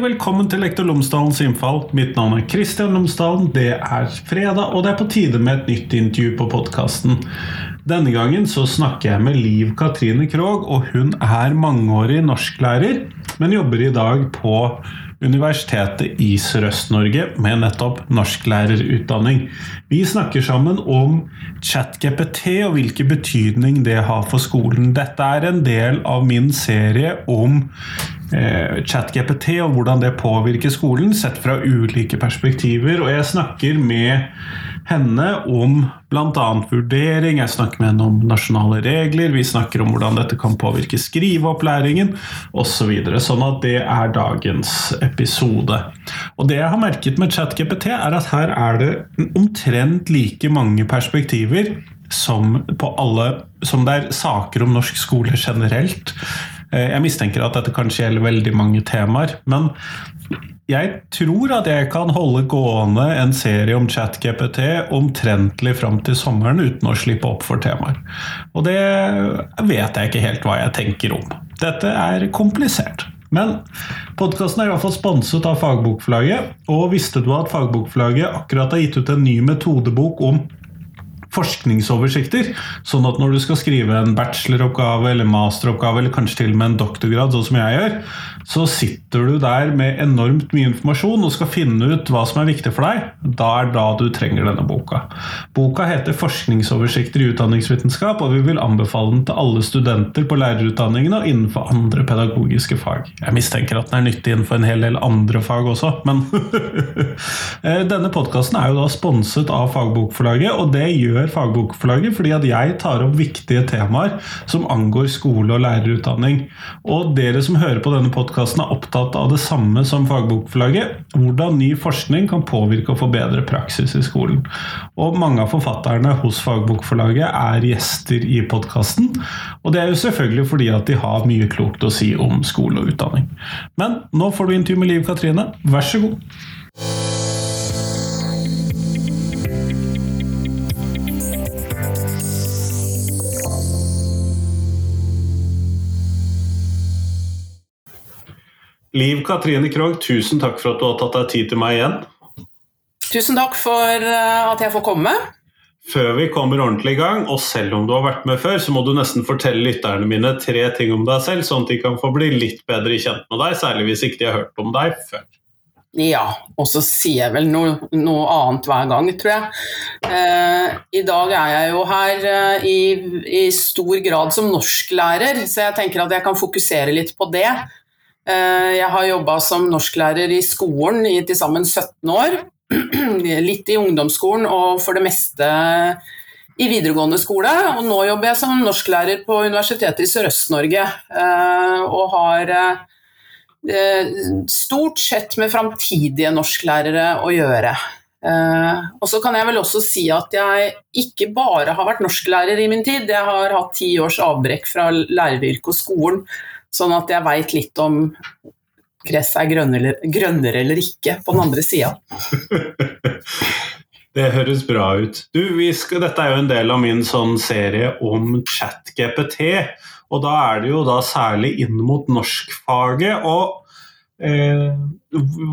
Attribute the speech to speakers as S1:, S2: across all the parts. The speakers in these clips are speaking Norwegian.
S1: Velkommen til Lektor Lomsdalens innfall. Mitt navn er Kristian Lomsdalen. Det er fredag, og det er på tide med et nytt intervju på podkasten. Denne gangen så snakker jeg med Liv Katrine Krogh, og hun er mangeårig norsklærer, men jobber i dag på Universitetet i Sørøst-Norge med nettopp norsklærerutdanning. Vi snakker sammen om ChatGPT og hvilken betydning det har for skolen. Dette er en del av min serie om ChatGPT og hvordan det påvirker skolen, sett fra ulike perspektiver. Og jeg snakker med henne om bl.a. vurdering, jeg snakker med henne om nasjonale regler, vi snakker om hvordan dette kan påvirke skriveopplæringen osv. Så videre, sånn at det er dagens episode. Og det jeg har merket med ChatGPT, er at her er det omtrent like mange perspektiver som, alle, som det er saker om norsk skole generelt. Eh, jeg mistenker at dette kanskje gjelder veldig mange temaer. Men jeg tror at jeg kan holde gående en serie om ChatGPT omtrentlig fram til sommeren uten å slippe opp for temaer. Og det vet jeg ikke helt hva jeg tenker om. Dette er komplisert. Men podkasten er i hvert fall sponset av Fagbokforlaget. Og visste du at Fagbokforlaget akkurat har gitt ut en ny metodebok om forskningsoversikter. Sånn at når du skal skrive en bacheloroppgave eller masteroppgave, eller kanskje til og med en doktorgrad, sånn som jeg gjør, så sitter du der med enormt mye informasjon og skal finne ut hva som er viktig for deg. Da er da du trenger denne boka. Boka heter 'Forskningsoversikter i utdanningsvitenskap', og vi vil anbefale den til alle studenter på lærerutdanningen og innenfor andre pedagogiske fag. Jeg mistenker at den er nyttig innenfor en hel del andre fag også, men eh, Denne podkasten er jo da sponset av Fagbokforlaget, og det gjør gjør Fagbokforlaget, fordi at jeg tar opp viktige temaer som angår skole- og lærerutdanning. Og dere som hører på denne podkasten er opptatt av det samme som Fagbokforlaget. Hvordan ny forskning kan påvirke og forbedre praksis i skolen. Og mange av forfatterne hos Fagbokforlaget er gjester i podkasten. Og det er jo selvfølgelig fordi at de har mye klokt å si om skole og utdanning. Men nå får du intervju med Liv Katrine. Vær så god. Liv Katrine Krogh, tusen takk for at du har tatt deg tid til meg igjen.
S2: Tusen takk for eh, at jeg får komme.
S1: Før vi kommer ordentlig i gang, og selv om du har vært med før, så må du nesten fortelle lytterne mine tre ting om deg selv, sånn at de kan få bli litt bedre kjent med deg, særlig hvis ikke de har hørt om deg før.
S2: Ja, og så sier jeg vel noe, noe annet hver gang, tror jeg. Eh, I dag er jeg jo her eh, i, i, stor grad som norsklærer, så jeg tenker at jeg kan fokusere litt på det. Eh, jeg har jobba som norsklærer i skolen i til sammen 17 år. Litt i ungdomsskolen og for det meste i videregående skole. Og nå jobber jeg som norsklærer på Universitetet i Sørøst-Norge. Eh, og har eh, stort sett med framtidige norsklærere å gjøre. og så kan jeg vel også si at jeg ikke bare har vært norsklærer i min tid. Jeg har hatt ti års avbrekk fra læreryrket og skolen Sånn at jeg veit litt om gresset er grønnere, grønnere, eller ikke på den andre sida.
S1: Det høres bra ut. Du, skal, dette er jo en del av min sånn serie om ChatGPT. Og da er det jo da særlig inn mot norskfaget. Og eh,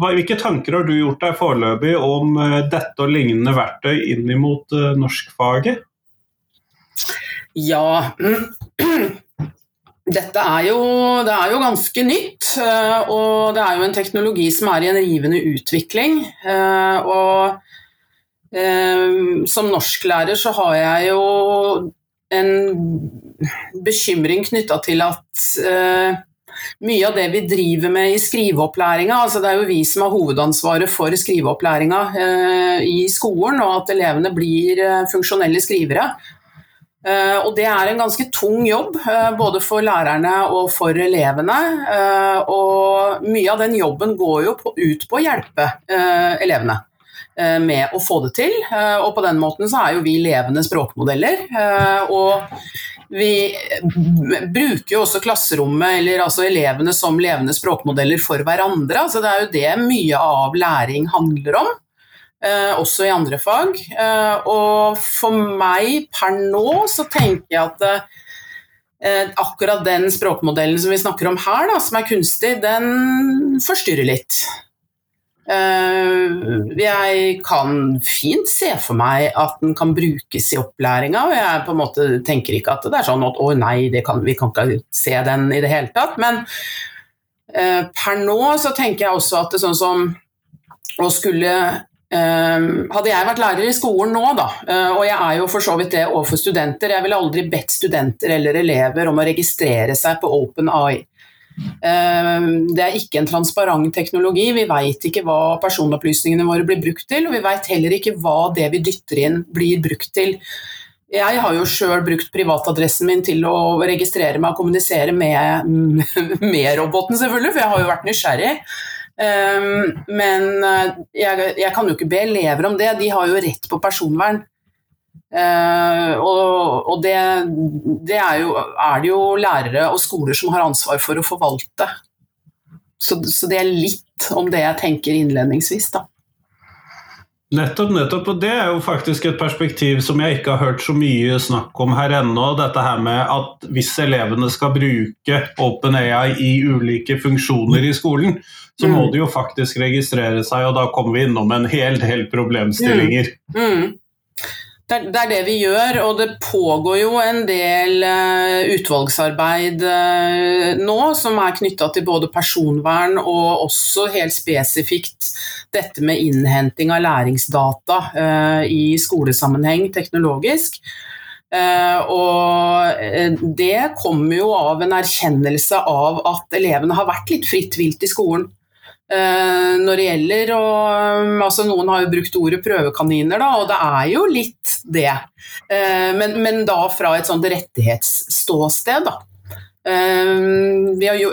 S1: hvilke tanker har du gjort deg foreløpig om eh, dette og lignende verktøy inn mot eh, norskfaget?
S2: Ja Dette er jo, det er jo ganske nytt, eh, og det er jo en teknologi som er i en rivende utvikling. Eh, og eh, som norsklærer så har jeg jo en bekymring knytta til at mye av det vi driver med i skriveopplæringa, altså det er jo vi som har hovedansvaret for skriveopplæringa i skolen, og at elevene blir funksjonelle skrivere. Eh, og det er en ganske tung jobb, eh, både for lærerne og for elevene. Eh, og mye av den jobben går jo ut på å hjelpe elevene med å få det til. Og på den måten så er jo vi levende språkmodeller. Og vi bruker jo også klasserommet, eller altså elevene som levende språkmodeller for hverandre. Altså det er jo det mye av læring handler om. Eh, også i andre fag. Eh, og for meg per nå så tenker jeg at eh, akkurat den språkmodellen som vi snakker om her, da, som er kunstig, den forstyrrer litt. Jeg kan fint se for meg at den kan brukes i opplæringa, og jeg på en måte tenker ikke at det er sånn at å nei, kan, vi kan ikke se den i det hele tatt. Men per nå så tenker jeg også at det er sånn som å skulle hadde jeg vært lærer i skolen nå, da, uh, og jeg er jo for så vidt det overfor studenter Jeg ville aldri bedt studenter eller elever om å registrere seg på OpenAI. Um, det er ikke en transparent teknologi. Vi veit ikke hva personopplysningene våre blir brukt til, og vi veit heller ikke hva det vi dytter inn, blir brukt til. Jeg har jo sjøl brukt privatadressen min til å registrere meg og kommunisere med, med roboten, selvfølgelig, for jeg har jo vært nysgjerrig. Ehm, men eh, jeg, jeg, kan jo ikke be elever om det, de har jo rett på personvern. Uh, og, og det, det, er jo er det jo lærere og skoler som har ansvar for å forvalte. Så, så det er litt om det jeg tenker innledningsvis, da.
S1: Nettopp, nettopp. Og det er jo faktisk et perspektiv som jeg ikke har hørt så mye snakk om her ennå. Dette her med at hvis elevene skal bruke OpenAI i ulike funksjoner i skolen, så må mm. de jo faktisk registrere seg, og da kommer vi innom en hel del problemstillinger. Mm. Mm.
S2: Det, det, er det vi gjør, og det pågår jo en del uh, utvalgsarbeid uh, nå som er knytta til både personvern og også helt spesifikt dette med innhenting av læringsdata uh, i skolesammenheng teknologisk. og det kommer jo av en erkjennelse av at elevene har vært litt fritt vilt i skolen. Uh, når det gjelder og altså Noen har jo brukt ordet prøvekaniner, da, og det er jo litt det. Uh, men, men, da fra et sånt rettighetsståsted, da. Har jo,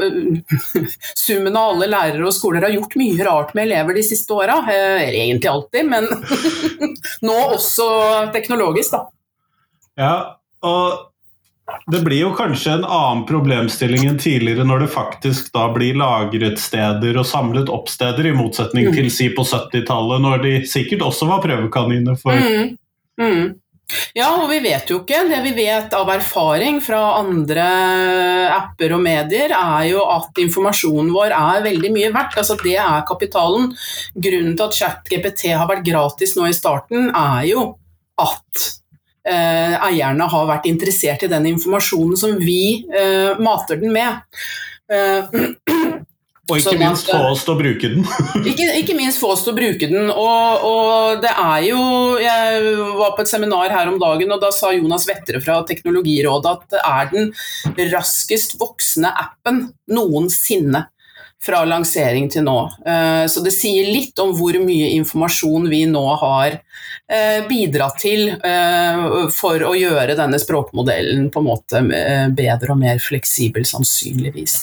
S2: summen av alle lærere og skoler har gjort mye rart med elever de siste åra. Egentlig alltid, men nå også teknologisk, da.
S1: Ja, og det blir jo kanskje en annen problemstilling enn tidligere når det faktisk da blir lagret steder og samlet opp steder, i motsetning mm. til si på 70-tallet, når de sikkert også var prøvekaniner for mm.
S2: Mm. Ja, og vi vet jo ikke. Det vi vet av erfaring fra andre apper og medier, er jo at informasjonen vår er veldig mye verdt. Altså Det er kapitalen. Grunnen til at ChatGPT har vært gratis nå i starten, er jo at eierne har vært interessert i den informasjonen som vi eh, mater den med.
S1: Eh, og ikke sånn minst få oss til å bruke den.
S2: ikke, ikke, minst få oss til å bruke den. Og, og, det er jo Jeg var på et seminar her om dagen, og da sa Jonas Vettere fra Teknologirådet at det er den raskest voksende appen noensinne fra lansering til nå. Eh, så det sier litt om hvor mye informasjon vi nå har eh, bidratt til eh, for å gjøre denne språkmodellen på en måte bedre og mer fleksibel, sannsynligvis.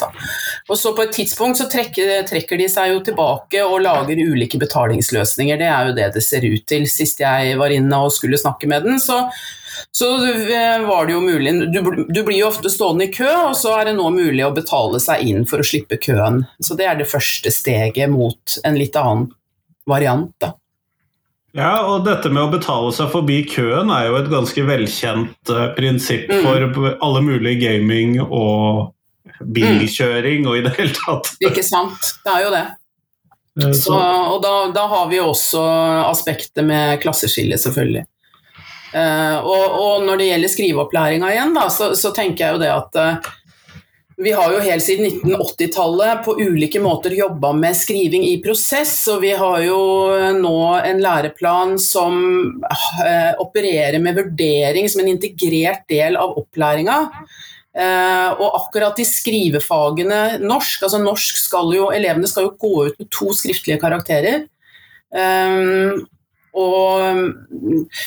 S2: Og så På et tidspunkt så trekker, de seg jo tilbake og lager ulike betalingsløsninger. Det er jo det det ser ut til. Sist jeg var inne og skulle snakke med den, så så eh, var det jo mulig du, du, blir jo ofte stående i kø, og så er det nå mulig å betale seg inn for å slippe køen. Så det er det første steget mot en litt annen variant, da.
S1: Ja, og dette med å betale seg forbi køen er jo et ganske velkjent uh, prinsipp mm. for alle mulige gaming og bilkjøring og i det hele tatt.
S2: Ikke sant. Det er jo det. Eh, så, og da, da, har vi også aspektet med klasseskille, selvfølgelig. Uh, og, og, når det gjelder skriveopplæringa igjen, da, så, så, tenker jeg jo det at uh, vi har jo helt siden 1980-tallet på ulike måter jobba med skriving i prosess, og vi har jo nå en læreplan som opererer med vurdering som en integrert del av opplæringa. og akkurat i skrivefagene norsk, altså norsk skal jo Elevene skal jo gå ut med to skriftlige karakterer. Og,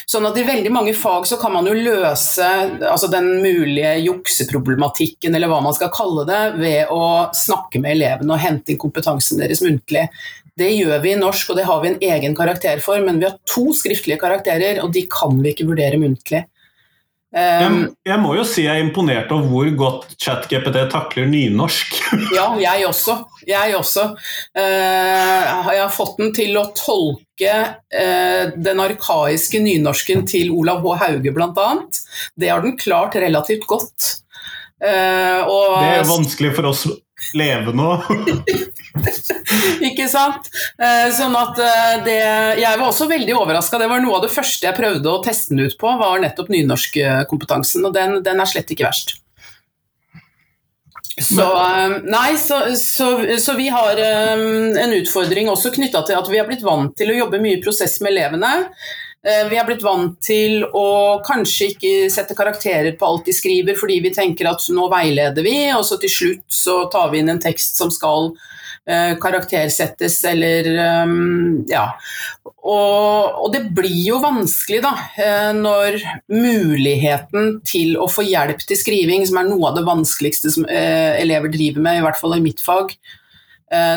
S2: sånn at I veldig mange fag så kan man jo løse altså den mulige jukseproblematikken, eller hva man skal kalle det, ved å snakke med elevene og hente inn kompetansen deres muntlig. Det gjør vi i norsk, og det har vi en egen karakter for, men vi har to skriftlige karakterer, og de kan vi ikke vurdere muntlig.
S1: Jeg, um, jeg, må jo si jeg er imponert over hvor godt ChatGPT takler nynorsk.
S2: ja, jeg også. Jeg også. Uh, jeg har fått den til å tolke uh, den arkaiske nynorsken til Olav H. Hauge, bl.a. Det har den klart relativt godt. Uh, og,
S1: det er vanskelig for oss leve nå.
S2: ikke sant? Uh, sånn at uh, det Jeg var også veldig overraska. Det var noe av det første jeg prøvde å teste den ut på, var nettopp nynorskkompetansen. Og den, den er slett ikke verst. Så, nei, så, så, så, vi har en utfordring også knytta til at vi har blitt vant til å jobbe mye prosess med elevene. Uh, vi har blitt vant til å kanskje ikke sette karakterer på alt de skriver, fordi vi tenker at nå veileder vi, og så til slutt så tar vi inn en tekst som skal uh, karaktersettes, eller um, ja. Og, og, det blir jo vanskelig, da, når muligheten til å få hjelp til skriving, som er noe av det vanskeligste som elever driver med, i hvert fall i mitt fag,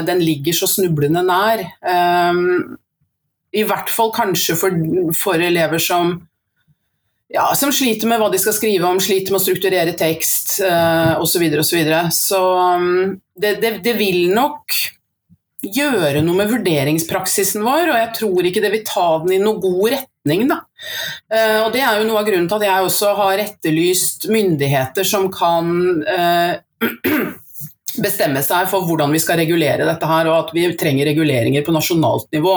S2: den ligger så snublende nær. Um, i hvert fall kanskje for, for elever som, ja, som sliter med hva de skal skrive om, sliter med å strukturere tekst uh, osv. osv. Så, videre, og så, så um, det, det, det, vil nok gjøre noe med vurderingspraksisen vår, og jeg tror ikke det vil ta den i noen god retning. Da. Uh, og Det er jo noe av grunnen til at jeg også har etterlyst myndigheter som kan uh, bestemme seg for hvordan vi skal regulere dette her, og at vi trenger reguleringer på nasjonalt nivå,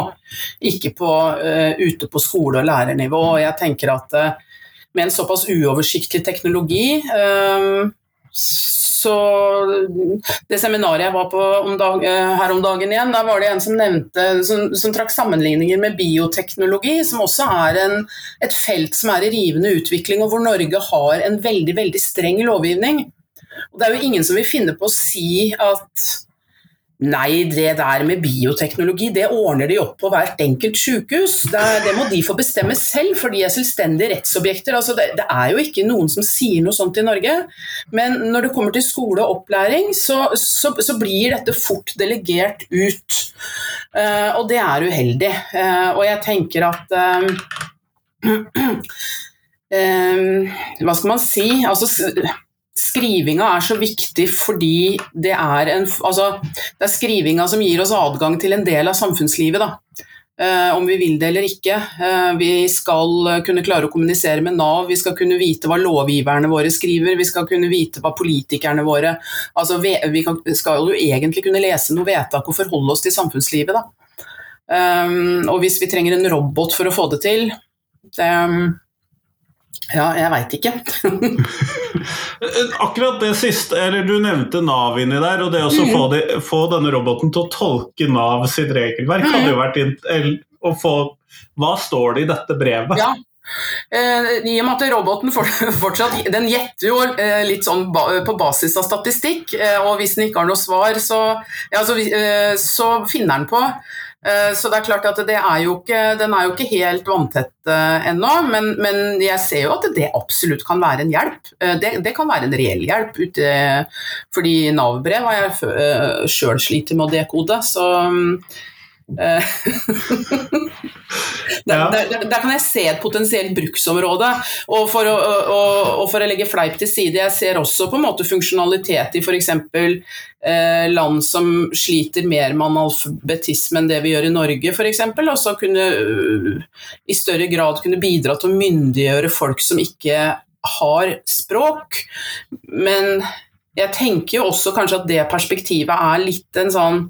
S2: ikke på, uh, ute på skole- og lærernivå. Og jeg tenker at uh, med en såpass uoversiktlig teknologi uh, så Det seminaret jeg var på om dag, her om dagen igjen, da var det en som nevnte som, som trakk sammenligninger med bioteknologi, som også er en, et felt som er i rivende utvikling, og hvor Norge har en veldig, veldig streng lovgivning. Og det er jo ingen som vil finne på å si at Nei, det der med bioteknologi, det ordner de opp på hvert enkelt sykehus. Det, det, må de få bestemme selv, for de er selvstendige rettsobjekter. Altså det, det, er jo ikke noen som sier noe sånt i Norge. Men når det kommer til skole og opplæring, så, så, så blir dette fort delegert ut. Uh, og det er uheldig. Uh, og jeg tenker at uh, Hva skal man si? Altså skrivinga er så viktig fordi det er, en, altså, det er skrivinga som gir oss adgang til en del av samfunnslivet. Da. Uh, om vi vil det eller ikke. Uh, vi skal kunne klare å kommunisere med Nav, vi skal kunne vite hva lovgiverne våre skriver, vi skal kunne vite hva politikerne våre altså, vi, vi kan, skal jo egentlig kunne lese noe vedtak og forholde oss til samfunnslivet. Da. Um, og hvis vi trenger en robot for å få det til det, ja, jeg veit ikke.
S1: Akkurat det siste, eller du nevnte Nav inni der, og det å mm. få, de, få, denne roboten til å tolke Nav sitt regelverk, mm. hadde jo vært å få Hva står det i dette brevet?
S2: Ja. Eh, I og med at roboten fortsatt Den gjetter jo eh, litt sånn på basis av statistikk, eh, og hvis den ikke har noe svar, så, ja, så, så finner den på Eh, så det er klart at er ikke, den er jo ikke helt vanntett uh, ennå, men, men, jeg ser jo at det absolutt kan være en hjelp. Uh, det, det, kan være en reell hjelp, ute, fordi Nav-brev har jeg sjøl slitt med å dekode. Så um, der, der, der, kan jeg se et potensielt bruksområde. Og for å, og, og for å, legge fleip til side, jeg ser også på en måte funksjonalitet i f.eks. Eh, land som sliter mer med analfabetisme enn det vi gjør i Norge, f.eks. Og så kunne i større grad kunne bidra til å myndiggjøre folk som ikke har språk. Men jeg tenker jo også kanskje at det perspektivet er litt en sånn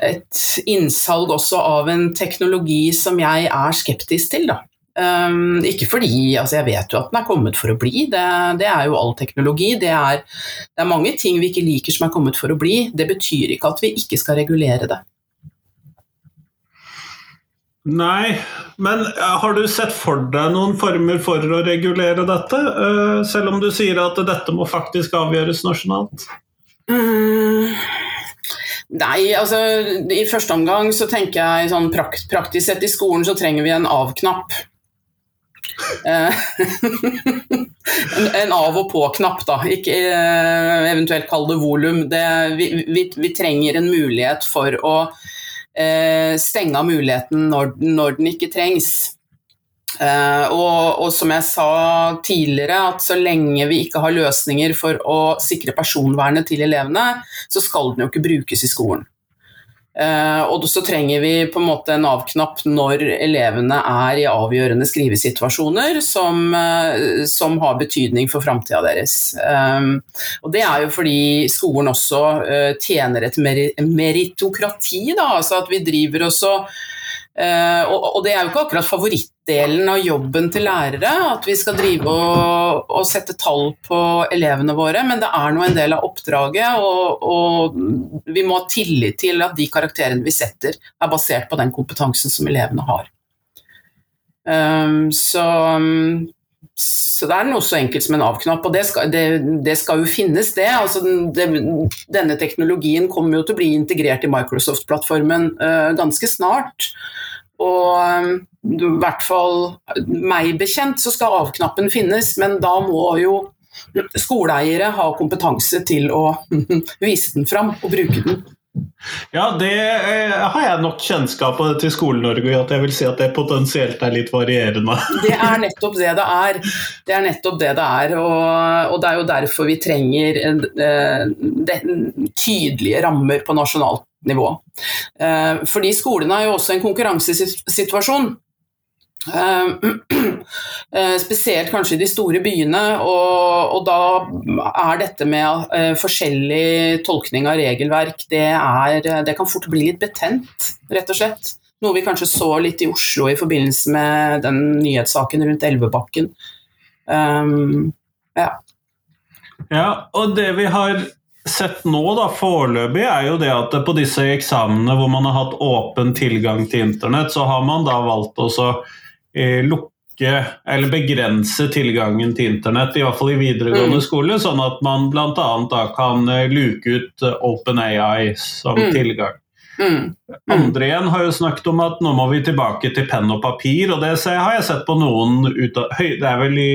S2: et innsalg også av en teknologi som jeg er skeptisk til. Da. Um, ikke fordi altså Jeg vet jo at den er kommet for å bli, det, det er jo all teknologi. Det er, det er, mange ting vi ikke liker som er kommet for å bli. Det betyr ikke at vi ikke skal regulere det.
S1: Nei, men har du sett for deg noen former for å regulere dette? Uh, selv om du sier at dette må faktisk avgjøres nasjonalt? Mm.
S2: Nei, altså i første omgang så tenker jeg sånn prakt, praktisk sett i skolen så trenger vi en av-knapp. Eh, en, av- og på-knapp, da. Ikke eh, eventuelt kall det volum. Vi, vi, vi, trenger en mulighet for å eh, stenge av muligheten når, når den ikke trengs. Uh, og, og, som jeg sa tidligere, at så lenge vi ikke har løsninger for å sikre personvernet til elevene, så skal den jo ikke brukes i skolen. Uh, og så trenger vi på en måte en av-knapp når elevene er i avgjørende skrivesituasjoner som, uh, som har betydning for framtida deres. Um, og det er jo fordi skolen også tjener et mer meritokrati, da, altså at vi driver også og, og, det er jo ikke akkurat favorittdelen av jobben til lærere, at vi skal drive og, og, sette tall på elevene våre, men det er nå en del av oppdraget, og, og, vi må ha tillit til at de karakterene vi setter, er basert på den kompetansen som elevene har. Um, så, så, det er noe så enkelt som en av-knapp, og det skal, det, det skal, jo finnes, det. Altså, det. Denne teknologien kommer jo til å bli integrert i Microsoft-plattformen uh, ganske snart. Og um, i hvert fall meg bekjent så skal av-knappen finnes, men da må jo skoleeiere ha kompetanse til å vise den fram og bruke den.
S1: Ja, det eh, har jeg nok kjennskap til Skole-Norge at jeg vil si at det potensielt er litt varierende.
S2: Det er nettopp det det er. Det er nettopp det det er, og, og det er jo derfor vi trenger en, en, eh, en, tydelige rammer på nasjonalt nivå. Eh, fordi skolene er jo også en konkurransesituasjon. Eh, eh, spesielt kanskje i de store byene, og, og da er dette med forskjellig tolkning av regelverk, det, er, det kan fort bli litt betent, rett og slett. Noe vi kanskje så litt i Oslo i forbindelse med den nyhetssaken rundt Elvebakken. Um, ja.
S1: ja, og det vi har sett nå, da, foreløpig, er jo det at på disse eksamene hvor man har hatt åpen tilgang til internett, så har man da valgt å eh, lukke eller begrense tilgangen til internett, i hvert fall i videregående mm. skole, sånn at man bl.a. da kan eh, luke ut OpenAI som mm. tilgang. Mm. mm. Andre igjen har jo snakket om at nå må vi tilbake til penn og papir, og det har jeg sett på noen Det er vel i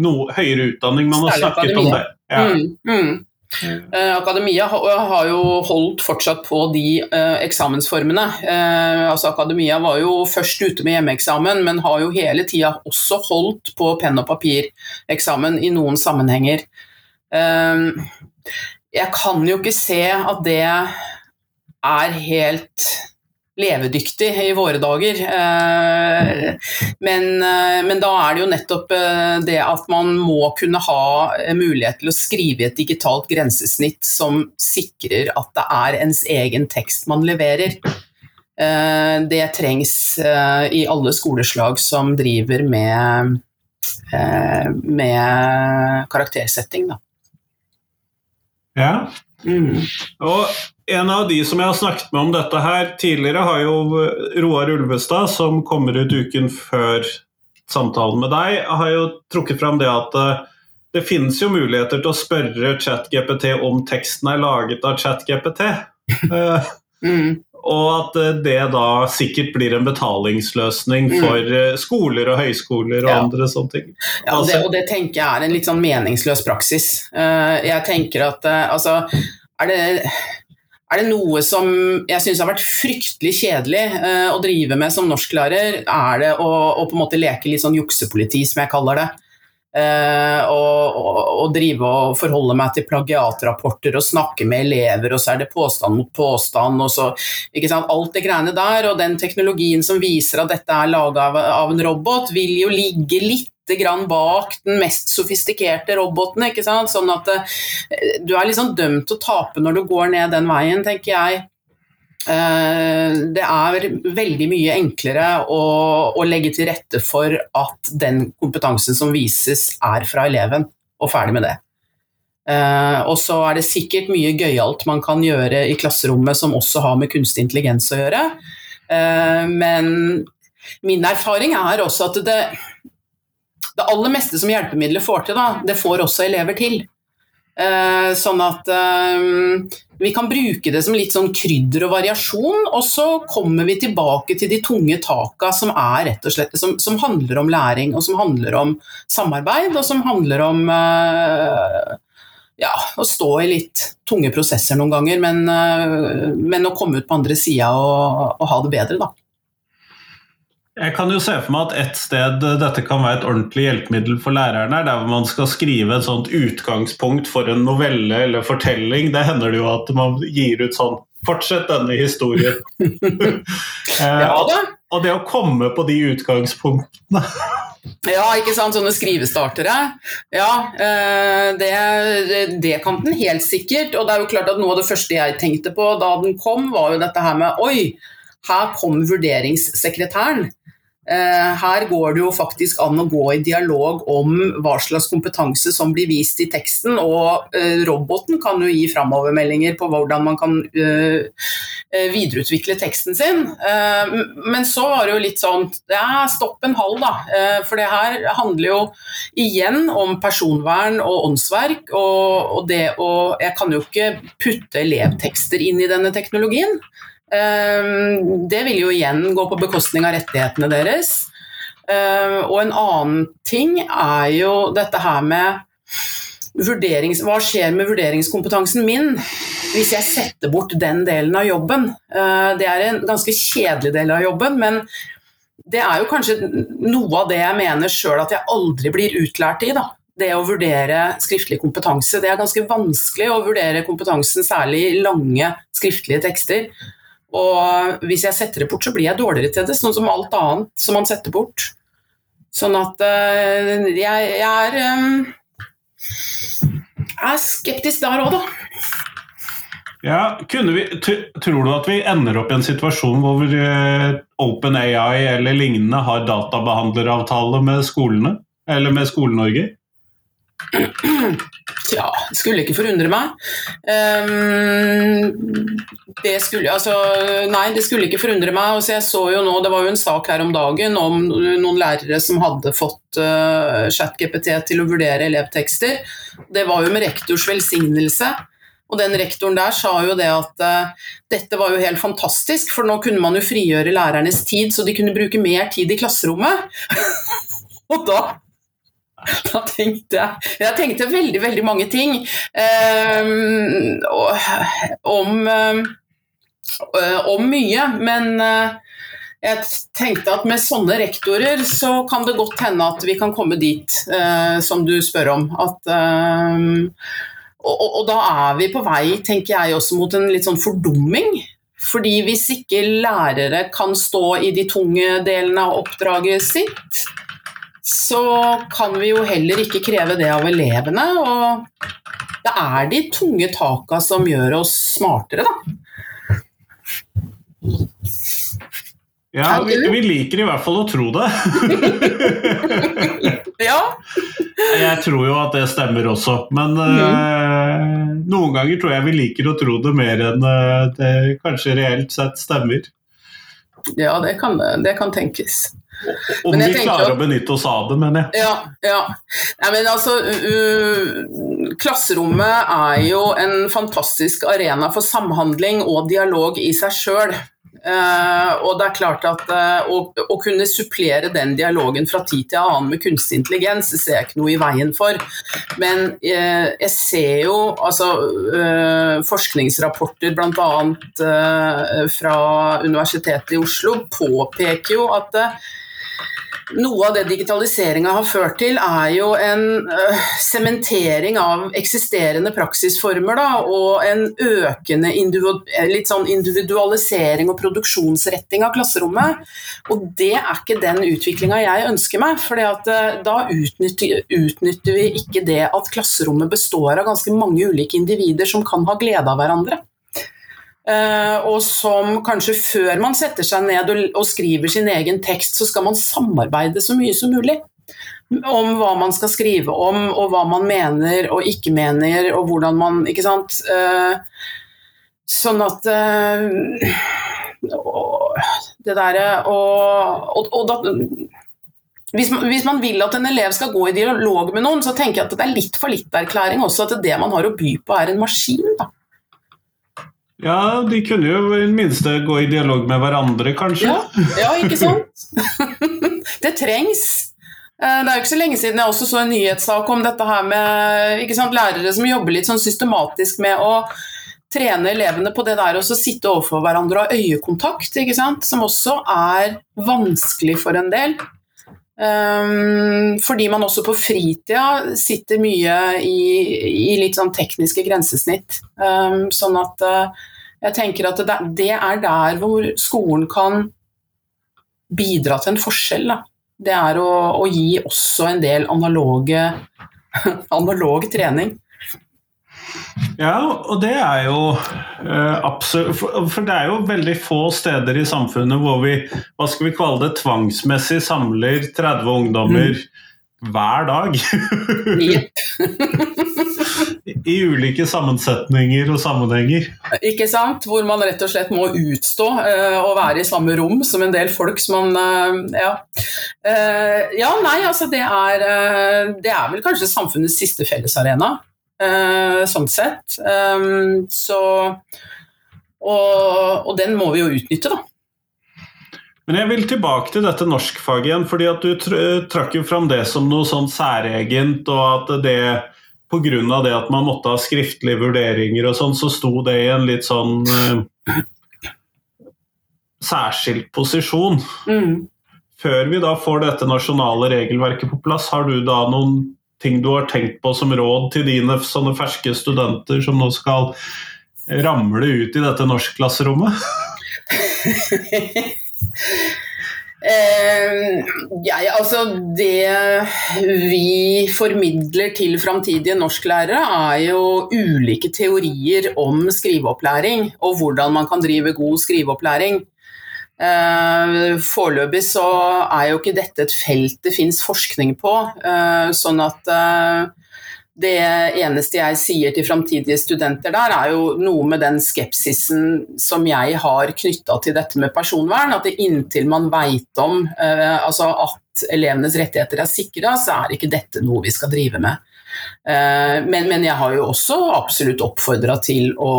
S1: no, høyere utdanning man har snakket om det. Ja. Mm. Mm. Uh,
S2: akademia har jo holdt fortsatt på de eh, eksamensformene. Eh, altså Akademia var jo først ute med hjemmeeksamen, men har jo hele tida også holdt på penn og papireksamen i noen sammenhenger. jeg kan jo ikke se at det er helt levedyktig i våre dager. Eh, men, eh, men, da er det jo nettopp eh, det at man må kunne ha mulighet til å skrive et digitalt grensesnitt som sikrer at det er ens egen tekst man leverer. Det trengs i alle skoleslag som driver med, med karaktersetting, da.
S1: Ja. Mm. Og en av de som jeg har snakket med om dette her tidligere, har jo Roar Ulvestad, som kommer ut uken før samtalen med deg, har jo trukket fram det at eh, det finnes jo muligheter til å spørre ChatGPT om teksten er laget av ChatGPT. Eh, mm. Og at eh, det da sikkert blir en betalingsløsning mm. for skoler og høyskoler og ja. andre sånne ting.
S2: Ja, og det, altså- og det, tenker jeg er en litt sånn meningsløs praksis. Jeg tenker at altså er det er det noe som jeg syns har vært fryktelig kjedelig uh, å drive med som norsklærer, er det å, å, på en måte leke litt sånn juksepoliti, som jeg kaller det. Uh, og, og, og, drive og forholde meg til plagiatrapporter og snakke med elever, og så er det påstand mot påstand, og så ikke sant, Alt det greiene der, og den teknologien som viser at dette er laga av, av en robot, vil jo ligge litt grann bak den mest sofistikerte roboten. ikke sant? Sånn at uh, du er liksom dømt til å tape når du går ned den veien, tenker jeg. Uh, det er veldig mye enklere å, å, legge til rette for at den kompetansen som vises, er fra eleven, og ferdig med det. Uh, og så er det sikkert mye gøyalt man kan gjøre i klasserommet som også har med kunstig intelligens å gjøre. men min erfaring er også at det, det aller meste som hjelpemidlet får til, da, det får også elever til. Eh, sånn at eh, vi kan bruke det som litt sånn krydder og variasjon, og så kommer vi tilbake til de tunge taka som slett som, som handler om læring, og som handler om samarbeid, og som handler om eh, ja, å stå i litt tunge prosesser noen ganger, men, men å komme ut på andre sida og, og, ha det bedre, da.
S1: Jeg kan jo se for meg at et sted dette kan være et ordentlig hjelpemiddel for lærerne, er der hvor man skal skrive et sånt utgangspunkt for en novelle eller fortelling. Det hender det jo at man gir ut sånn Fortsett denne historien.
S2: Ja da.
S1: og det å komme på de utgangspunktene
S2: Ja, ikke sant, sånne skrivestartere. Ja, eh, det, det kan den helt sikkert. Og det er jo klart at noe av det første jeg tenkte på da den kom, var jo dette her med Oi, her kom vurderingssekretæren. Eh, her går det jo faktisk an å gå i dialog om hva slags kompetanse som blir vist i teksten, og eh, roboten kan jo gi framovermeldinger på hvordan man kan videreutvikle teksten sin. Men så var det jo litt sånn ja, stopp en halv, da. For det her handler jo igjen om personvern og åndsverk, og det å Jeg kan jo ikke putte elevtekster inn i denne teknologien. Ehm, det vil jo igjen gå på bekostning av rettighetene deres. Ehm, og en annen ting er jo dette her med vurderings, Hva skjer med vurderingskompetansen min hvis jeg setter bort den delen av jobben? Ehm, det er en ganske kjedelig del av jobben, men det er jo kanskje noe av det jeg mener sjøl at jeg aldri blir utlært i. da det å vurdere skriftlig kompetanse. Det er ganske vanskelig å vurdere kompetansen, særlig i lange skriftlige tekster. Og hvis jeg setter det bort, så blir jeg dårligere til det, sånn som alt annet som man setter bort. Sånn at uh, jeg, jeg, er, um, er skeptisk der òg, da.
S1: Ja, vi, Tror du at vi ender opp i en situasjon hvor uh, OpenAI eller lignende har databehandleravtale med skolene? Eller med Skole-Norge?
S2: Ja, det skulle ikke forundre meg. Um, det skulle altså Nei, det skulle ikke forundre meg. Altså, jeg så jo nå, Det var jo en sak her om dagen om noen lærere som hadde fått uh, ChatGPT til å vurdere elevtekster. Det var jo med rektors velsignelse. Og den rektoren der sa jo det at uh, dette var jo helt fantastisk, for nå kunne man jo frigjøre lærernes tid, så de kunne bruke mer tid i klasserommet. og da Da tenkte jeg Jeg tenkte veldig, veldig mange ting um, om, um, om mye, men uh, jeg tenkte at med sånne rektorer så kan det godt hende at vi kan komme dit uh, som du spør om. At, um, og, og, da er vi på vei, tenker jeg, også mot en litt sånn fordumming. Fordi hvis ikke lærere kan stå i de tunge delene av oppdraget sitt, så kan vi jo heller ikke kreve det av elevene. Og det er de tunge taka som gjør oss smartere, da.
S1: Ja, vi, vi, liker i hvert fall å tro det.
S2: ja.
S1: Jeg tror jo at det stemmer også, men mm. uh, noen ganger tror jeg vi liker å tro det mer enn uh, det kanskje reelt sett stemmer.
S2: Ja, det kan, det kan tenkes.
S1: Om vi klarer å benytte oss av det, mener
S2: jeg. Ja, ja. Nei, men altså, uh, klasserommet er jo en fantastisk arena for samhandling og dialog i seg sjøl. Uh, og det er klart at uh, å, å, kunne supplere den dialogen fra tid til annen med kunstig intelligens, det ser jeg ikke noe i veien for. Men uh, jeg ser jo altså forskningsrapporter bl.a. Uh, fra Universitetet i Oslo påpeker jo at noe av det digitaliseringa har ført til, er jo en øh, sementering av eksisterende praksisformer. Da, og en økende sånn individualisering og produksjonsretting av klasserommet. Og det er ikke den utviklinga jeg ønsker meg. For uh, da utnytter, utnytter vi ikke det at klasserommet består av ganske mange ulike individer som kan ha glede av hverandre. Eh, og som kanskje før man setter seg ned og, skriver sin egen tekst, så skal man samarbeide så mye som mulig om hva man skal skrive om, og hva man mener og ikke mener, og hvordan man Ikke sant. Eh, sånn at eh, Det derre og, og, og da, hvis man, hvis man, vil at en elev skal gå i dialog med noen, så tenker jeg at det er litt for litt erklæring også at det man har å by på, er en maskin. da.
S1: Ja, de kunne jo i det minste gå i dialog med hverandre, kanskje.
S2: Ja, ja ikke sant? det trengs. Eh, det er jo ikke så lenge siden jeg også så en nyhetssak om dette her med sant, lærere som jobber litt sånn systematisk med å trene elevene på det der å sitte overfor hverandre og ha øyekontakt, som også er vanskelig for en del. Um, fordi man også på fritida sitter mye i, i litt sånn tekniske grensesnitt. Um, sånn at uh, Jeg tenker at det er der hvor skolen kan bidra til en forskjell. Da. Det er å, å, gi også en del analoge, analog trening.
S1: Ja, og det er jo uh, absolutt for, det er jo veldig få steder i samfunnet hvor vi hva skal vi kalle det, tvangsmessig samler 30 ungdommer mm hver dag. I ulike sammensetninger og sammenhenger.
S2: Ikke sant? Hvor man rett og slett må utstå og å være i samme rom som en del folk som man uh, ja. Ja, nei, altså det er Det er vel kanskje samfunnets siste fellesarena, sånn sett. Um, så og, og den må vi jo utnytte, da.
S1: Men jeg vil tilbake til dette norskfaget igjen, fordi at du trakk jo fram det som noe sånn særegent, og at det pga. det at man måtte ha skriftlige vurderinger og sånn, så sto det i en litt sånn uh, særskilt posisjon. Mm. Før vi da får dette nasjonale regelverket på plass, har du da noen ting du har tenkt på som råd til dine sånne ferske studenter som nå skal ramle ut i dette norskklasserommet?
S2: Uh, ja, altså det vi formidler til framtidige norsklærere, er jo ulike teorier om skriveopplæring og hvordan man kan drive god skriveopplæring. Uh, foreløpig så er jo ikke dette et felt det fins forskning på, uh, sånn at det eneste jeg sier til framtidige studenter der, er jo noe med den skepsisen som jeg har knytta til dette med personvern. At inntil man veit om eh, altså at elevenes rettigheter er sikra, så er ikke dette noe vi skal drive med. Eh, men, men, jeg har jo også absolutt oppfordra til å,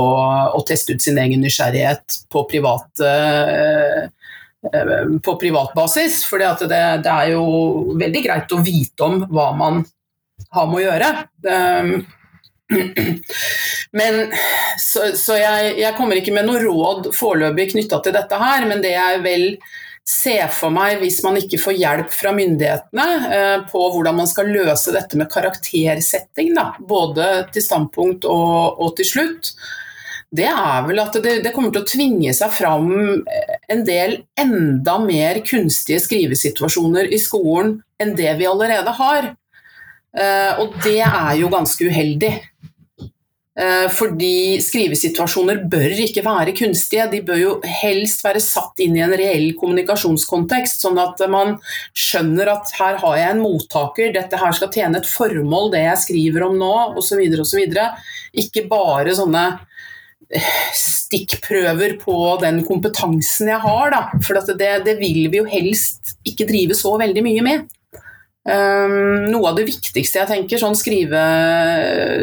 S2: å, teste ut sin egen nysgjerrighet på privat på på privatbasis, for det, det, er jo veldig greit å vite om hva man har med å gjøre. Men, så, så jeg, jeg, kommer ikke med noe råd foreløpig knytta til dette her, men det jeg vel ser for meg hvis man ikke får hjelp fra myndighetene eh, på hvordan man skal løse dette med karaktersetting, da, både til standpunkt og, og til slutt, det er vel at det, det, kommer til å tvinge seg fram en del enda mer kunstige skrivesituasjoner i skolen enn det vi allerede har. Eh, og det er jo ganske uheldig. Eh, fordi skrivesituasjoner bør ikke være kunstige, de bør jo helst være satt inn i en reell kommunikasjonskontekst, sånn at man skjønner at her har jeg en mottaker, dette her skal tjene et formål, det jeg skriver om nå, osv. osv. Ikke bare sånne eh, stikkprøver på den kompetansen jeg har, da. For det, det vil vi jo helst ikke drive så veldig mye med. Um, noe av det viktigste jeg tenker sånn skrive,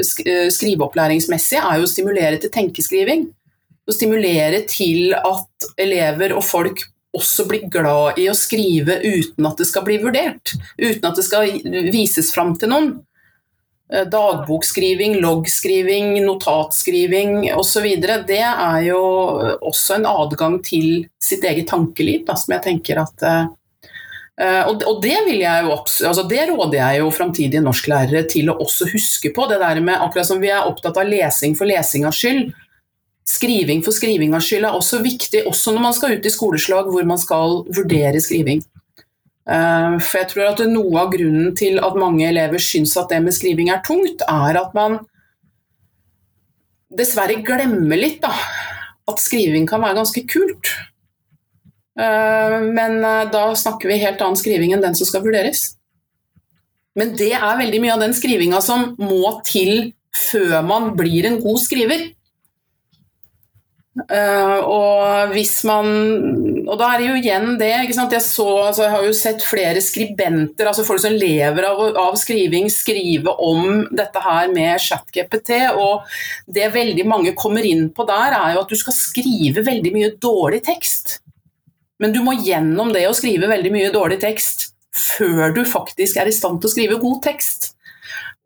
S2: sk skriveopplæringsmessig, er jo å stimulere til tenkeskriving. Å stimulere til at elever og folk også blir glad i å skrive uten at det skal bli vurdert. Uten at det skal vises fram til noen. Eh, dagbokskriving, loggskriving, notatskriving osv. Det er jo også en adgang til sitt eget tankeliv, da, som jeg tenker at Eh, og det, vil jeg jo, altså det råder jeg jo framtidige norsklærere til å også huske på. Det der med, akkurat som vi er opptatt av lesing for lesingas skyld, skriving for skrivingas skyld er også viktig, også når man skal ut i skoleslag hvor man skal vurdere skriving. Eh, for jeg tror at noe av grunnen til at mange elever syns at det med skriving er tungt, er at man dessverre glemmer litt da, at skriving kan være ganske kult. Eh, men eh, da snakker vi helt annen skriving enn den som skal vurderes. Men det er veldig mye av den skrivinga som må til før man blir en god skriver. Uh, og hvis man Og da er det jo igjen det Jeg, så, altså, jeg har jo sett flere skribenter, altså folk som lever av, av, skriving, skrive om dette her med ChatGPT. Og det veldig mange kommer inn på der, er jo at du skal skrive veldig mye dårlig tekst. Men du må gjennom det å skrive veldig mye dårlig tekst før du faktisk er i stand til å skrive god tekst.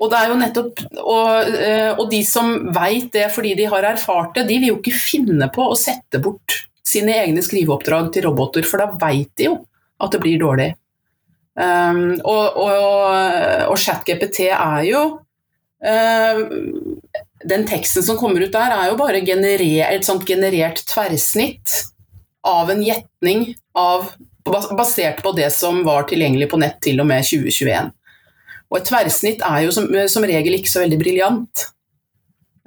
S2: Og, det er jo nettopp, og, eh, og de som veit det fordi de har erfart det, de vil jo ikke finne på å sette bort sine egne skriveoppdrag til roboter, for da veit de jo at det blir dårlig. Um, og, og, og ChatGPT er jo uh, den teksten som kommer ut der, er jo bare generer, et sånt generert tverrsnitt av en gjetning basert på det som var tilgjengelig på nett til og med 2021. Og et tverrsnitt er jo som, som regel ikke så veldig briljant.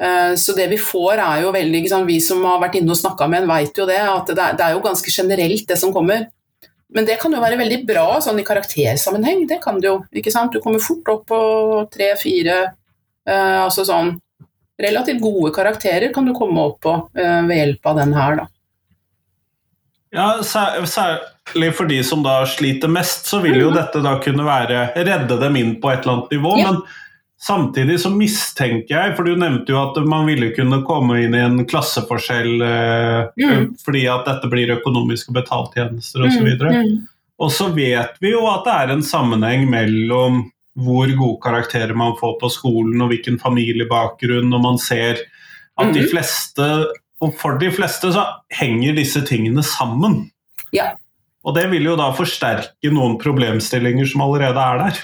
S2: Eh, så det vi får er jo veldig liksom, Vi som har vært inne og snakka med en, vet jo det, at det er, det er jo ganske generelt, det som kommer. Men det kan jo være veldig bra sånn i karaktersammenheng. Det kan det jo. ikke sant? Du kommer fort opp på tre-fire eh, altså sånn Relativt gode karakterer kan du komme opp på eh, ved hjelp av den her, da.
S1: Ja, særlig for de som da sliter mest, så vil jo mm. dette da kunne være redde dem inn på et eller annet nivå. Ja. men Samtidig så mistenker jeg, for du nevnte jo at man ville kunne komme inn i en klasseforskjell eh, mm. fordi at dette blir økonomiske betaltjenester osv. Og, så mm, mm. og så vet vi jo at det er en sammenheng mellom hvor gode karakterer man får på skolen og hvilken familiebakgrunn, og man ser at de mm. fleste Og for de fleste så henger disse tingene sammen.
S2: Ja.
S1: Og det vil jo da forsterke noen problemstillinger som allerede er der.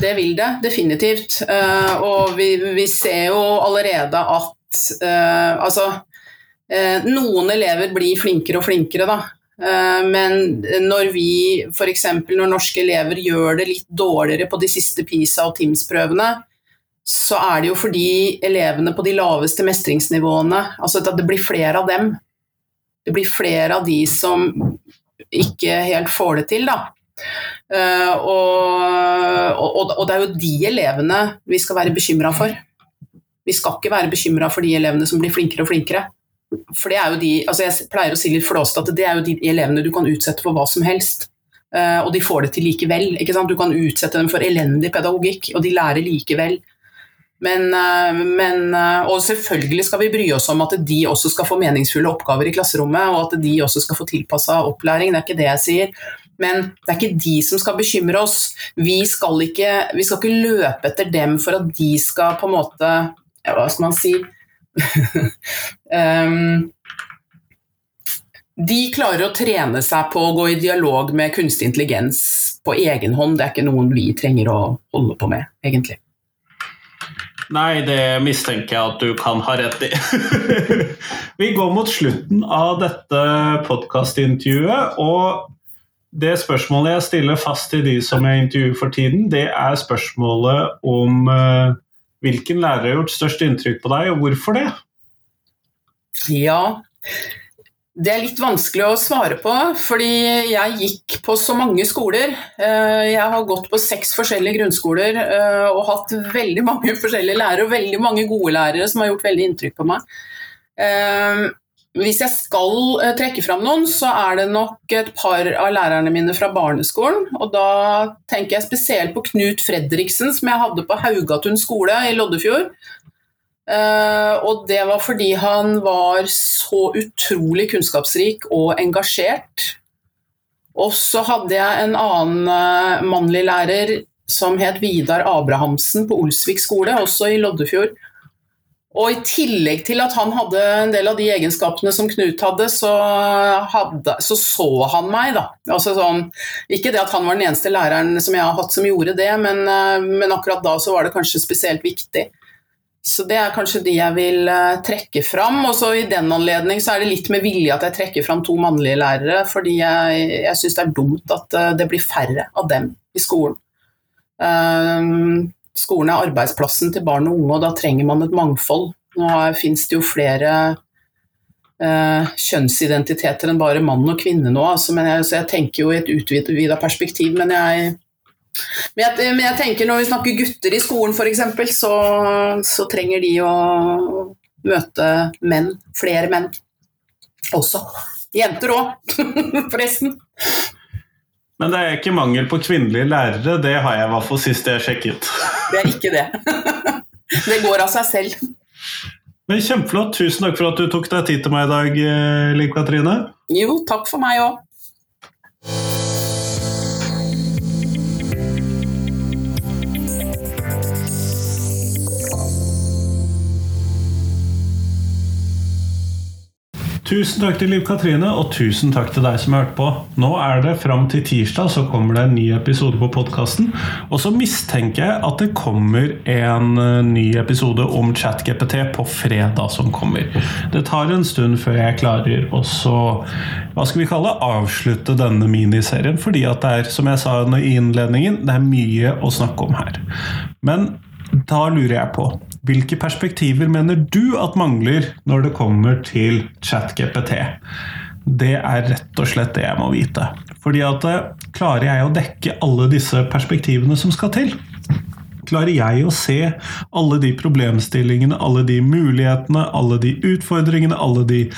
S2: Det vil det, definitivt. Uh, og vi, vi, ser jo allerede at uh, altså uh, Noen elever blir flinkere og flinkere, da. Men når vi, f.eks. når norske elever gjør det litt dårligere på de siste PISA- og TIMS-prøvene, så er det jo fordi elevene på de laveste mestringsnivåene Altså at det blir flere av dem. Det blir flere av de som ikke helt får det til, da. Uh, og, og, og, det er jo de elevene vi skal være bekymra for. Vi skal ikke være bekymra for de elevene som blir flinkere og flinkere. For det er jo de, altså Jeg pleier å si litt flåsete at det er jo de elevene du kan utsette for hva som helst. Uh, og de får det til likevel. ikke sant? Du kan utsette dem for elendig pedagogikk, og de lærer likevel. Men, uh, men, og selvfølgelig skal vi bry oss om at de også skal få meningsfulle oppgaver i klasserommet, og at de også skal få tilpassa opplæring, det er ikke det jeg sier. Men det er ikke de som skal bekymre oss. Vi skal ikke, vi skal ikke løpe etter dem for at de skal på en måte ja, Hva skal man si um, De klarer å trene seg på å gå i dialog med kunstig intelligens på egen hånd. Det er ikke noen vi trenger å holde på med, egentlig.
S1: Nei, det mistenker jeg at du kan ha rett i. vi går mot slutten av dette podkastintervjuet, og det spørsmålet jeg stiller fast til de som jeg intervjuer for tiden, det er spørsmålet om uh, hvilken lærer har gjort størst inntrykk på deg, og hvorfor det?
S2: Ja, det er litt vanskelig å svare på, fordi jeg gikk på så mange skoler. Eh, jeg har gått på seks forskjellige grunnskoler eh, og hatt veldig mange forskjellige lærere, og veldig mange gode lærere som har gjort veldig inntrykk på meg. Hvis jeg skal eh, trekke fram noen, så er det nok et par av lærerne mine fra barneskolen. Og da tenker jeg spesielt på Knut Fredriksen, som jeg hadde på Haugatun skole i Loddefjord. Eh, og det var fordi han var så utrolig kunnskapsrik og engasjert. Og så hadde jeg en annen uh, mannlig lærer som het Vidar Abrahamsen på Olsvik skole, også i Loddefjord og i tillegg til at han hadde en del av de egenskapene som Knut hadde, så, hadde, så, så han meg, da. Altså sånn, ikke det at han var den eneste læreren som jeg har hatt som gjorde det, men, uh, men akkurat da så var det kanskje spesielt viktig. Så det er kanskje de jeg vil uh, trekke fram. Og så i den anledning så er det litt med vilje at jeg trekker fram to mannlige lærere, fordi jeg, jeg syns det er dumt at uh, det blir færre av dem i skolen. Um, skolen er arbeidsplassen til barn og unge, og da trenger man et mangfold. Nå finnes det jo flere uh, kjønnsidentiteter enn bare mann og kvinne nå, altså, jeg, så jeg tenker jo i et utvida perspektiv. Men jeg, men, jeg, men jeg, tenker når vi snakker gutter i skolen f.eks., så, så trenger de å møte menn, flere menn også. Jenter òg, forresten.
S1: Men det er ikke mangel på kvinnelige lærere, det har jeg i hvert fall sist jeg sjekket.
S2: Det er ikke det. Det går av seg selv.
S1: Men Kjempeflott. Tusen takk for at du tok deg tid til meg i dag, eh, Liv Katrine.
S2: Jo, takk for meg òg.
S1: Tusen takk til Liv Katrine, og tusen takk til deg som hørte på. Nå er det fram til tirsdag, så kommer det en ny episode på podkasten. Og så mistenker jeg at det kommer en eh, ny episode om ChatGPT på fredag som kommer. Det tar en stund før jeg klarer å så hva skal vi kalle avslutte denne miniserien, fordi at det er, som jeg sa i innledningen, det er mye å snakke om her. Men da lurer jeg på hvilke perspektiver mener du at mangler når det kommer til ChatGPT? Det er rett og slett det jeg må vite. Fordi at klarer jeg å dekke alle disse perspektivene som skal til? Klarer jeg å se alle de problemstillingene, alle de mulighetene, alle de utfordringene, alle de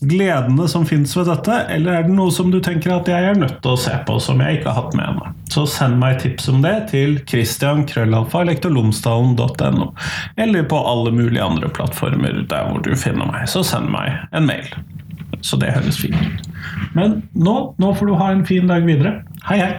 S1: gledene som finnes ved dette, eller er det noe som du tenker at jeg er nødt til å se på, som jeg ikke har hatt med meg? Så send meg tips om det til christian.krøllalfa.lektorlomsdalen.no, eller på alle mulige andre plattformer der hvor du finner meg. Så send meg en mail. Så det høres fint ut. Men nå, nå får du ha en fin dag videre. Hei, hei!